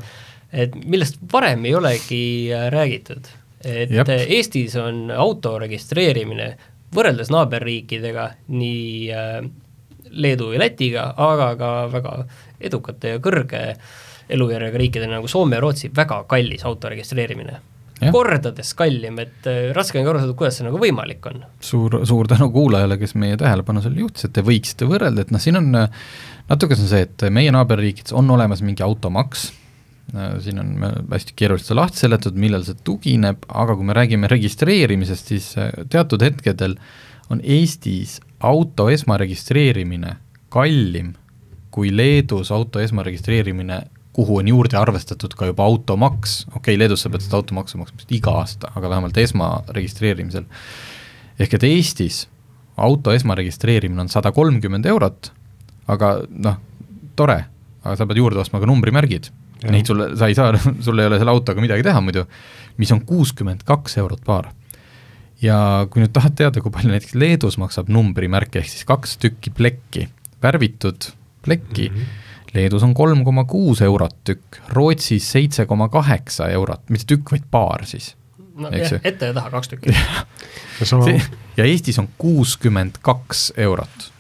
Speaker 2: et millest varem ei olegi äh, räägitud. et
Speaker 1: Jep.
Speaker 2: äh, Eestis on auto registreerimine võrreldes naaberriikidega nii äh, Leedu ja Lätiga, aga ka väga edukate ja kõrge elujärjega riikidena nagu Soome ja Rootsi väga kallis auto registreerimine. Kordades kallim, et äh, raske on ka aru saada, kuidas see nagu võimalik on.
Speaker 1: suur, suur tänu kuulajale, kes meie tähelepanu sellele juhtis, et te võiksite võrrelda, et noh, siin on äh, natuke see on see, et meie naaberriikides on olemas mingi automaks, siin on hästi keeruliselt see lahti seletatud, millel see tugineb, aga kui me räägime registreerimisest, siis äh, teatud hetkedel on Eestis auto esmaregistreerimine kallim kui Leedus auto esmaregistreerimine, kuhu on juurde arvestatud ka juba automaks, okei okay,, Leedus sa pead seda automaksu maksma iga aasta, aga vähemalt esmaregistreerimisel. ehk et Eestis auto esmaregistreerimine on sada kolmkümmend eurot, aga noh, tore, aga sa pead juurde ostma ka numbrimärgid. Neid sulle, sa ei saa, sul ei ole selle autoga midagi teha muidu, mis on kuuskümmend kaks eurot paar ja kui nüüd tahad teada, kui palju näiteks Leedus maksab numbrimärk, ehk siis kaks tükki plekki, värvitud plekki mm, -hmm. Leedus on kolm koma kuus eurot tükk, Rootsis seitse koma kaheksa eurot, mitte tükk, vaid paar siis.
Speaker 2: no jah, ette ja taha kaks tükki.
Speaker 3: ja
Speaker 1: ja Eestis on kuuskümmend kaks eurot.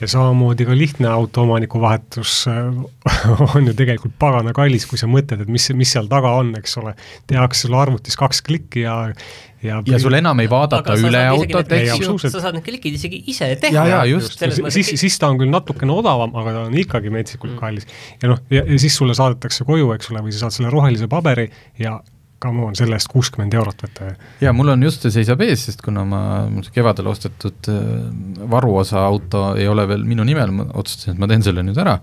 Speaker 3: ja samamoodi ka lihtne autoomaniku vahetus äh, on ju tegelikult pagana kallis, kui sa mõtled, et mis, mis seal taga on, eks ole. tehakse sulle arvutis kaks klikki ja, ja
Speaker 1: ja sul enam ei vaadata üle autot, eks ju,
Speaker 2: sa saad need klikid isegi ise teha.
Speaker 1: Jaa, jaa, just.
Speaker 2: Mõttes,
Speaker 3: siis, siis ta on küll natukene odavam, aga ta on ikkagi metsikult kallis. ja noh, ja, ja siis sulle saadetakse koju, eks ole, või sa saad selle rohelise paberi ja come on, selle eest kuuskümmend eurot võtta.
Speaker 1: ja mul on just see seisab ees, sest kuna ma, mul see kevadel ostetud äh, varuosa auto ei ole veel minu nimel, ma otsustasin, et ma teen selle nüüd ära.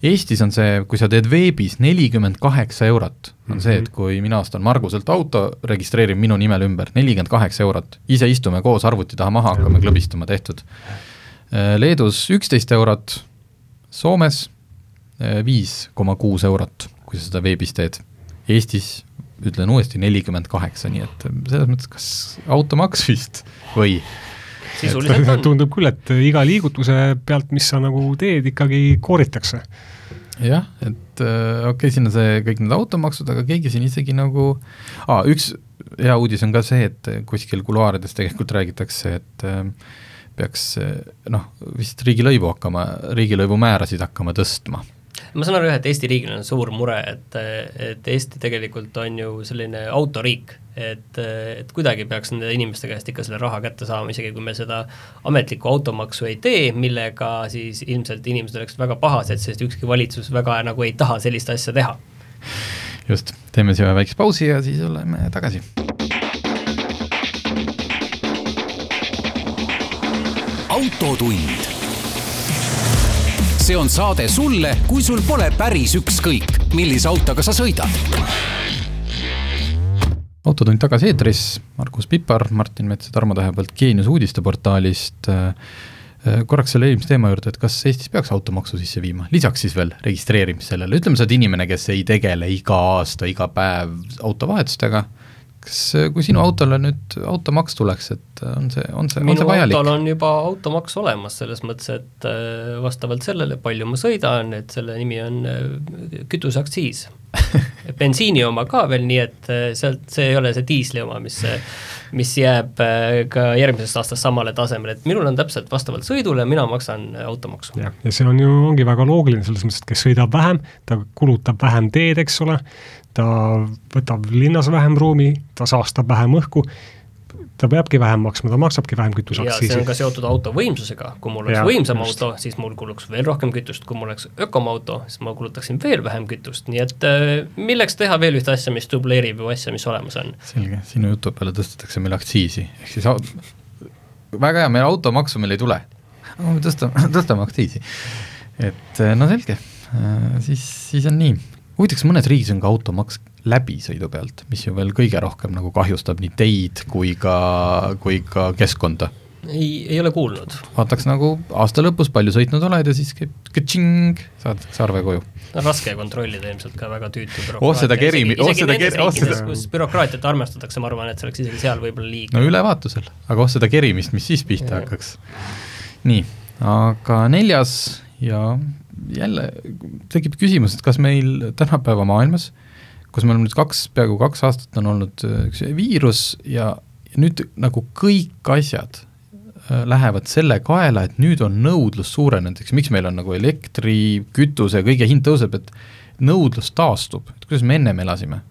Speaker 1: Eestis on see, kui sa teed veebis nelikümmend kaheksa eurot, on see, et kui mina ostan Marguselt auto, registreerin minu nimel ümber, nelikümmend kaheksa eurot. ise istume koos arvuti taha maha, hakkame klõbistama, tehtud. Leedus üksteist eurot, Soomes viis koma kuus eurot, kui sa seda veebis teed. Eestis ütlen uuesti, nelikümmend kaheksa, nii et selles mõttes kas automaks vist või.
Speaker 3: Tundub küll, et iga liigutuse pealt, mis sa nagu teed, ikkagi kooritakse.
Speaker 1: jah, et äh, okei okay,, siin on see kõik need automaksud, aga keegi siin isegi nagu ah,, üks hea uudis on ka see, et kuskil kuluaarides tegelikult räägitakse, et äh, peaks noh, vist riigilõivu hakkama, riigilõivumäärasid hakkama tõstma
Speaker 2: ma saan aru jah, et Eesti riigil on suur mure, et, et Eesti tegelikult on ju selline autoriik, et, et kuidagi peaks nende inimeste käest ikka selle raha kätte saama, isegi kui me seda ametlikku automaksu ei tee, millega siis ilmselt inimesed oleksid väga pahased, sest ükski valitsus väga nagu ei taha sellist asja teha.
Speaker 1: just, teeme siia väikse pausi ja siis oleme tagasi
Speaker 4: autotund. See on saade sulle, kui sul pole päris ükskõik, millise autoga sa sõidad.
Speaker 1: autotund tagasi eetris, Margus Pipar, Martin Mets ja Tarmo Tähepõld Geenius uudisteportaalist. Korraks selle eelmise teema juurde, et kas Eestis peaks automaksu sisse viima, lisaks siis veel registreerimisele, ütleme, sa oled inimene, kes ei tegele iga aasta, iga päev autovahetustega kas, kui sinu autole nüüd automaks tuleks, et on see, on see, on see vajalik?
Speaker 2: minu autol on juba automaks olemas, selles mõttes, et äh, vastavalt sellele, palju ma sõidan, et selle nimi on äh, kütuseaktsiis bensiini oma ka veel, nii et äh, sealt, see ei ole see diisli oma, mis mis jääb ka järgmisest aastast samale tasemele, et minul on täpselt vastavalt sõidule, mina maksan automaksu.
Speaker 3: jah, ja see on ju, ongi väga loogiline selles mõttes, et kes sõidab vähem, ta kulutab vähem teed, eks ole, ta võtab linnas vähem ruumi, ta saastab vähem õhku, ta peabki vähem maksma, ta maksabki vähem kütuseaktsiisi.
Speaker 2: ja see on ka seotud auto võimsusega, kui mul oleks ja, võimsam just. auto, siis mul kuluks veel rohkem kütust, kui mul oleks ökomauto, siis ma kulutaksin veel vähem kütust, nii et äh, milleks teha veel ühte asja, mis dubleerib ju asja, mis olemas on.
Speaker 1: selge, sinu jutu peale tõstetakse meil aktsiisi, ehk siis väga hea, meil automaksu meil ei tule. tõstame, tõstame aktsiisi. et äh, no selge, äh, siis, siis on nii huvitaks, mõnes riigis on ka automaks läbisõidu pealt, mis ju veel kõige rohkem nagu kahjustab nii teid kui ka, kui ka keskkonda.
Speaker 2: ei, ei ole kuulnud.
Speaker 1: vaataks nagu aasta lõpus, palju sõitnud oled ja siis käib kõtšing, saad sarve koju.
Speaker 2: no raske kontrollida ilmselt ka, väga tüütu
Speaker 1: oh seda kerimi, oh seda
Speaker 2: keri-, oh seda kus bürokraatiat armastatakse, ma arvan, et see oleks isegi seal võib-olla liiga.
Speaker 1: no ülevaatusel, aga oh seda kerimist, mis siis pihta ja. hakkaks. nii, aga neljas ja jälle tekib küsimus, et kas meil tänapäeva maailmas, kus me oleme nüüd kaks, peaaegu kaks aastat on olnud äh, üks viirus ja nüüd nagu kõik asjad äh, lähevad selle kaela, et nüüd on nõudlus suurenenud, eks miks meil on nagu elektri, kütuse, kõige hind tõuseb, et nõudlus taastub, et kuidas me ennem elasime.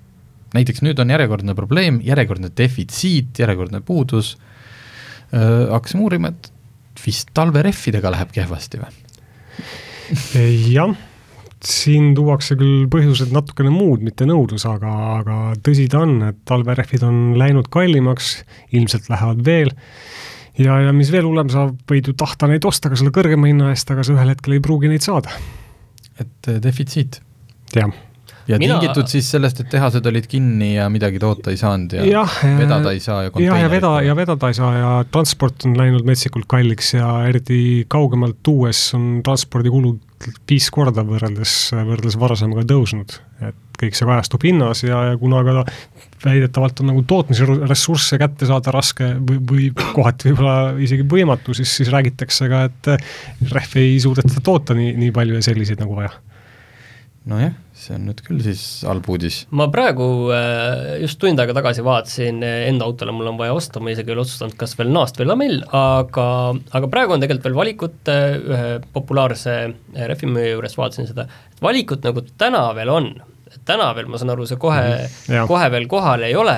Speaker 1: näiteks nüüd on järjekordne probleem, järjekordne defitsiit, järjekordne puudus äh,, hakkasime uurima, et vist talverehvidega läheb kehvasti või?
Speaker 3: Jah, siin tuuakse küll põhjused natukene muud, mitte nõudlus, aga, aga tõsi ta on, et talverehvid on läinud kallimaks, ilmselt lähevad veel ja, ja mis veel hullem, sa võid ju tahta neid osta ka selle kõrgema hinna eest, aga sa ühel hetkel ei pruugi neid saada.
Speaker 1: et eh, defitsiit?
Speaker 3: jah
Speaker 1: ja Mina... tingitud siis sellest, et tehased olid kinni ja midagi toota ei saanud ja, ja vedada ei saa ja
Speaker 3: jah, ja veda, ja vedada ei saa ja transport on läinud metsikult kalliks ja eriti kaugemalt tuues on transpordikulud viis korda võrreldes, võrreldes varasemaga tõusnud. et kõik see kajastub hinnas ja, ja kuna ka väidetavalt on nagu tootmisressursse kätte saada raske või, või kohati võib-olla isegi võimatu, siis, siis räägitakse ka, et rehve ei suudeta toota nii, nii palju ja selliseid nagu vaja
Speaker 1: nojah, see on nüüd küll siis halb uudis.
Speaker 2: ma praegu äh, just tund aega tagasi vaatasin äh, enda autole, mul on vaja osta, ma isegi ei ole otsustanud, kas veel naast või lamell, aga, aga praegu on tegelikult veel valikut äh, ühe populaarse rehvimüüja juures vaatasin seda, et valikut nagu täna veel on, täna veel, ma saan aru, see kohe mm, -hmm. kohe veel kohal ei ole,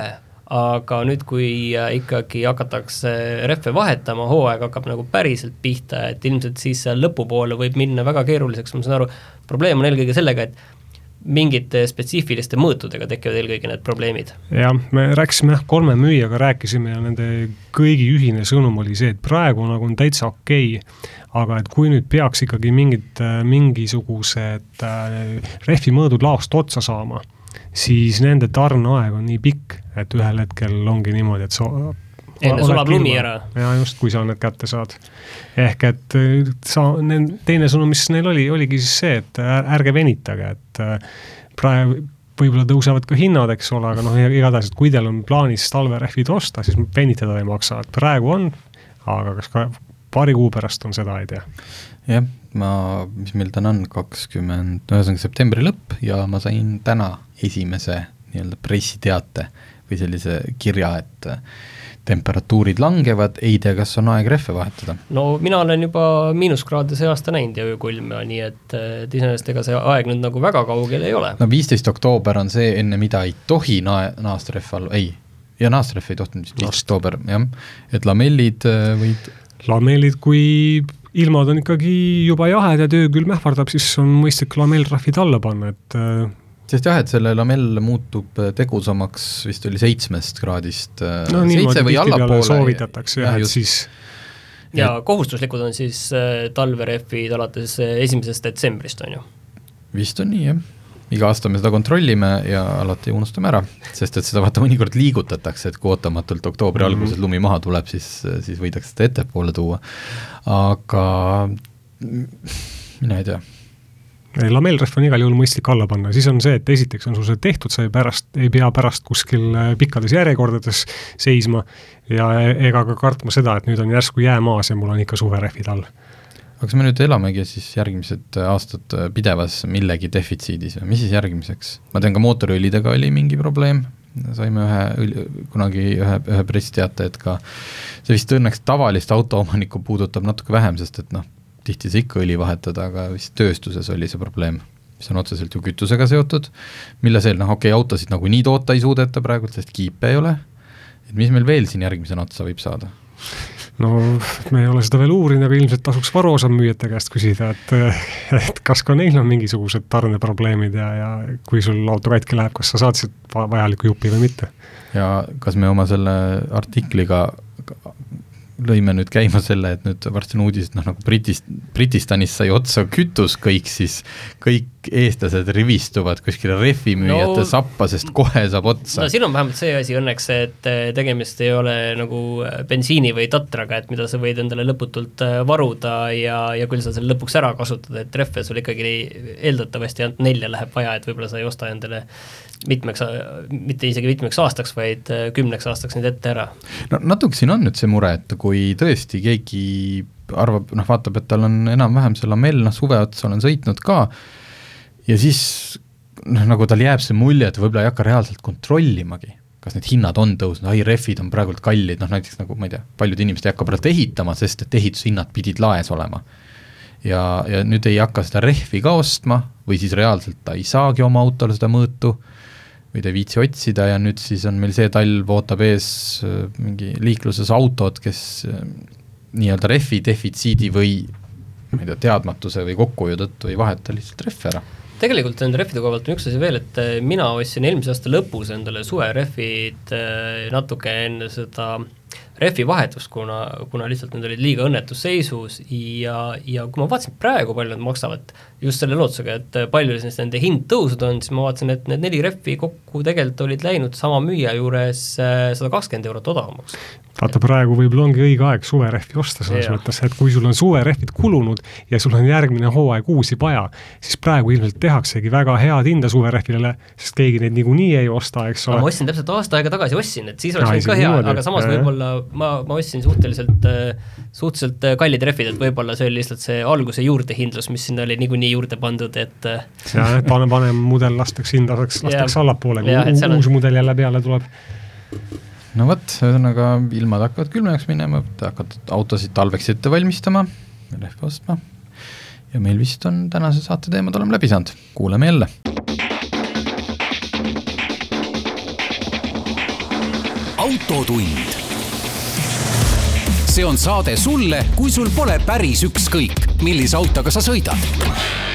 Speaker 2: aga nüüd, kui ikkagi hakatakse rehve vahetama, hooaeg hakkab nagu päriselt pihta, et ilmselt siis seal lõpupoole võib minna väga keeruliseks, ma saan aru, probleem on eelkõige sellega, et mingite spetsiifiliste mõõtudega tekivad eelkõige need probleemid.
Speaker 3: jah, me rääkisime jah, kolme müüjaga rääkisime ja nende kõigi ühine sõnum oli see, et praegu nagu on täitsa okei okay,, aga et kui nüüd peaks ikkagi mingid, mingisugused äh, rehvimõõdud laost otsa saama, siis nende tarneaeg on nii pikk, et ühel hetkel ongi niimoodi, et sa
Speaker 2: enne sulab lumi ära.
Speaker 3: ja just, kui sa need kätte saad. ehk et äh, sa, teine sõnum, mis neil oli, oligi siis see, et ärge venitage, et äh, praegu võib-olla tõusevad ka hinnad, eks ole, aga noh, igatahes, et kui teil on plaanis talverehvid osta, siis venitada ei maksa, et praegu on, aga kas ka paari kuu pärast on, seda ei tea.
Speaker 1: jah, ma, mis meil täna on, kakskümmend, ühesõnaga septembri lõpp ja ma sain täna esimese nii-öelda pressiteate või sellise kirja, et temperatuurid langevad, ei tea, kas on aeg rehve vahetada?
Speaker 2: no mina olen juba miinuskraade see aasta näinud ja öökulme, nii et, et iseenesest ega see aeg nüüd nagu väga kaugel ei ole.
Speaker 1: no viisteist oktoober on see, enne mida ei tohi na-, naasta rehve all, ei, ja naasta rehve ei tohtinud vist viisteist oktoober, jah, et lamellid äh, võid
Speaker 3: lamellid, kui ilmad on ikkagi juba jahedad ja öökülm ähvardab, siis on mõistlik lamellrahvid alla panna, et äh,
Speaker 1: sest jah, et selle lamell muutub äh, tegusamaks, vist oli seitsmest kraadist äh, no, seitse või allapoole.
Speaker 3: soovitatakse jah, et siis
Speaker 2: ja et... kohustuslikud on siis äh, talverehvid alates äh, esimesest detsembrist, on ju?
Speaker 1: vist on nii, jah. iga aasta me seda kontrollime ja alati unustame ära, sest et seda vaata mõnikord liigutatakse, et kui ootamatult oktoobri mm -hmm. alguses lumi maha tuleb, siis, siis võidakse seda ettepoole tuua. aga mina ei tea
Speaker 3: lamellrehv on igal juhul mõistlik alla panna, siis on see, et esiteks on sul see tehtud, sa ei pärast, ei pea pärast kuskil äh, pikkades järjekordades seisma ja e-, ega ka kartma seda, et nüüd on järsku jää maas ja mul on ikka suverehvid all.
Speaker 1: aga kas me nüüd elamegi siis järgmised aastad äh, pidevas millegi defitsiidis või mis siis järgmiseks? ma tean, ka mootoriõlidega oli mingi probleem, saime ühe, kunagi ühe, ühe pressiteate, et ka see vist õnneks tavalist autoomanikku puudutab natuke vähem, sest et noh, tihti sa ikka õli vahetad, aga vist tööstuses oli see probleem, mis on otseselt ju kütusega seotud, mille seal noh, okei okay,, autosid nagunii toota ei suudeta praegu, sest kiipe ei ole, et mis meil veel siin järgmisena otsa võib saada?
Speaker 3: no me ei ole seda veel uurinud, aga ilmselt tasuks varuosamüüjate käest küsida, et et kas ka neil on mingisugused tarneprobleemid ja, ja kui sul auto katki läheb, kas sa saad sealt vajaliku jupi või mitte.
Speaker 1: ja kas me oma selle artikliga lõime nüüd käima selle, et nüüd varsti on uudis, et noh, nagu Britist, Britistanis sai otsa kütus kõik, siis kõik eestlased rivistuvad kuskile rehvimüüjate no, sappa, sest kohe saab otsa.
Speaker 2: no siin on vähemalt see asi õnneks, et eh, tegemist ei ole nagu eh, bensiini või tatraga, et mida sa võid endale lõputult eh, varuda ja, ja küll sa selle lõpuks ära kasutad, et rehve sul ikkagi eeldatavasti ainult nelja läheb vaja, et võib-olla sa ei osta endale mitmeks, mitte isegi mitmeks aastaks, vaid kümneks aastaks nüüd ette ära.
Speaker 1: no natuke siin on nüüd see mure, et kui tõesti keegi arvab, noh, vaatab, et tal on enam-vähem see lamell, noh, suve otsa olen sõitnud ka, ja siis noh, nagu tal jääb see mulje, et võib-olla ei hakka reaalselt kontrollimagi, kas need hinnad on tõusnud, ai, rehvid on praegult kallid, noh näiteks nagu ma ei tea, paljud inimesed ei hakka praegu ehitama, sest et ehitushinnad pidid laes olema. ja, ja nüüd ei hakka seda rehvi ka ostma või siis reaalselt ta ei saagi oma autole seda mõõtu või ta ei viitsi otsida ja nüüd siis on meil see talv ootab ees äh, mingi liikluses autod, kes äh, nii-öelda rehvi defitsiidi või ma ei tea, teadmatuse või kokkuhoiu tõttu ei vaheta lihtsalt rehve ära.
Speaker 2: Tegelikult nende rehvide koha pealt on üks asi veel, et äh, mina ostsin eelmise aasta lõpus endale suverehvid äh, natuke enne seda rehvi vahetust, kuna, kuna lihtsalt need olid liiga õnnetus seisus ja, ja kui ma vaatasin praegu, palju nad maksavad, just selle lootusega, et palju siis nende hind tõusnud on, siis ma vaatasin, et need neli rehvi kokku tegelikult olid läinud sama müüja juures äh, sada kakskümmend eurot odavamaks
Speaker 3: vaata, praegu võib-olla ongi õige aeg suverehvi osta selles yeah. mõttes, et kui sul on suverehvid kulunud ja sul on järgmine hooaeg uusi vaja, siis praegu ilmselt tehaksegi väga head hinda suverehvile, sest keegi neid niikuinii ei osta, eks ole.
Speaker 2: ma ostsin täpselt aasta aega tagasi, ostsin, et siis oleks võinud ka hea, aga samas võib-olla ma, ma ostsin suhteliselt, suhteliselt kallid rehvid, et võib-olla see oli lihtsalt see alguse juurdehindlus, mis sinna oli niikuinii juurde pandud, et
Speaker 3: jah, et vanem, vanem mudel lastakse hinda, lastakse allapoole, kui uus mudel jälle peale tuleb
Speaker 1: no vot, ühesõnaga ilmad hakkavad külmemaks minema, hakkad autosid talveks ette valmistama, rehve ostma ja meil vist on tänase saate teemad oleme läbi saanud, kuuleme jälle.
Speaker 4: autotund. see on saade sulle, kui sul pole päris ükskõik, millise autoga sa sõidad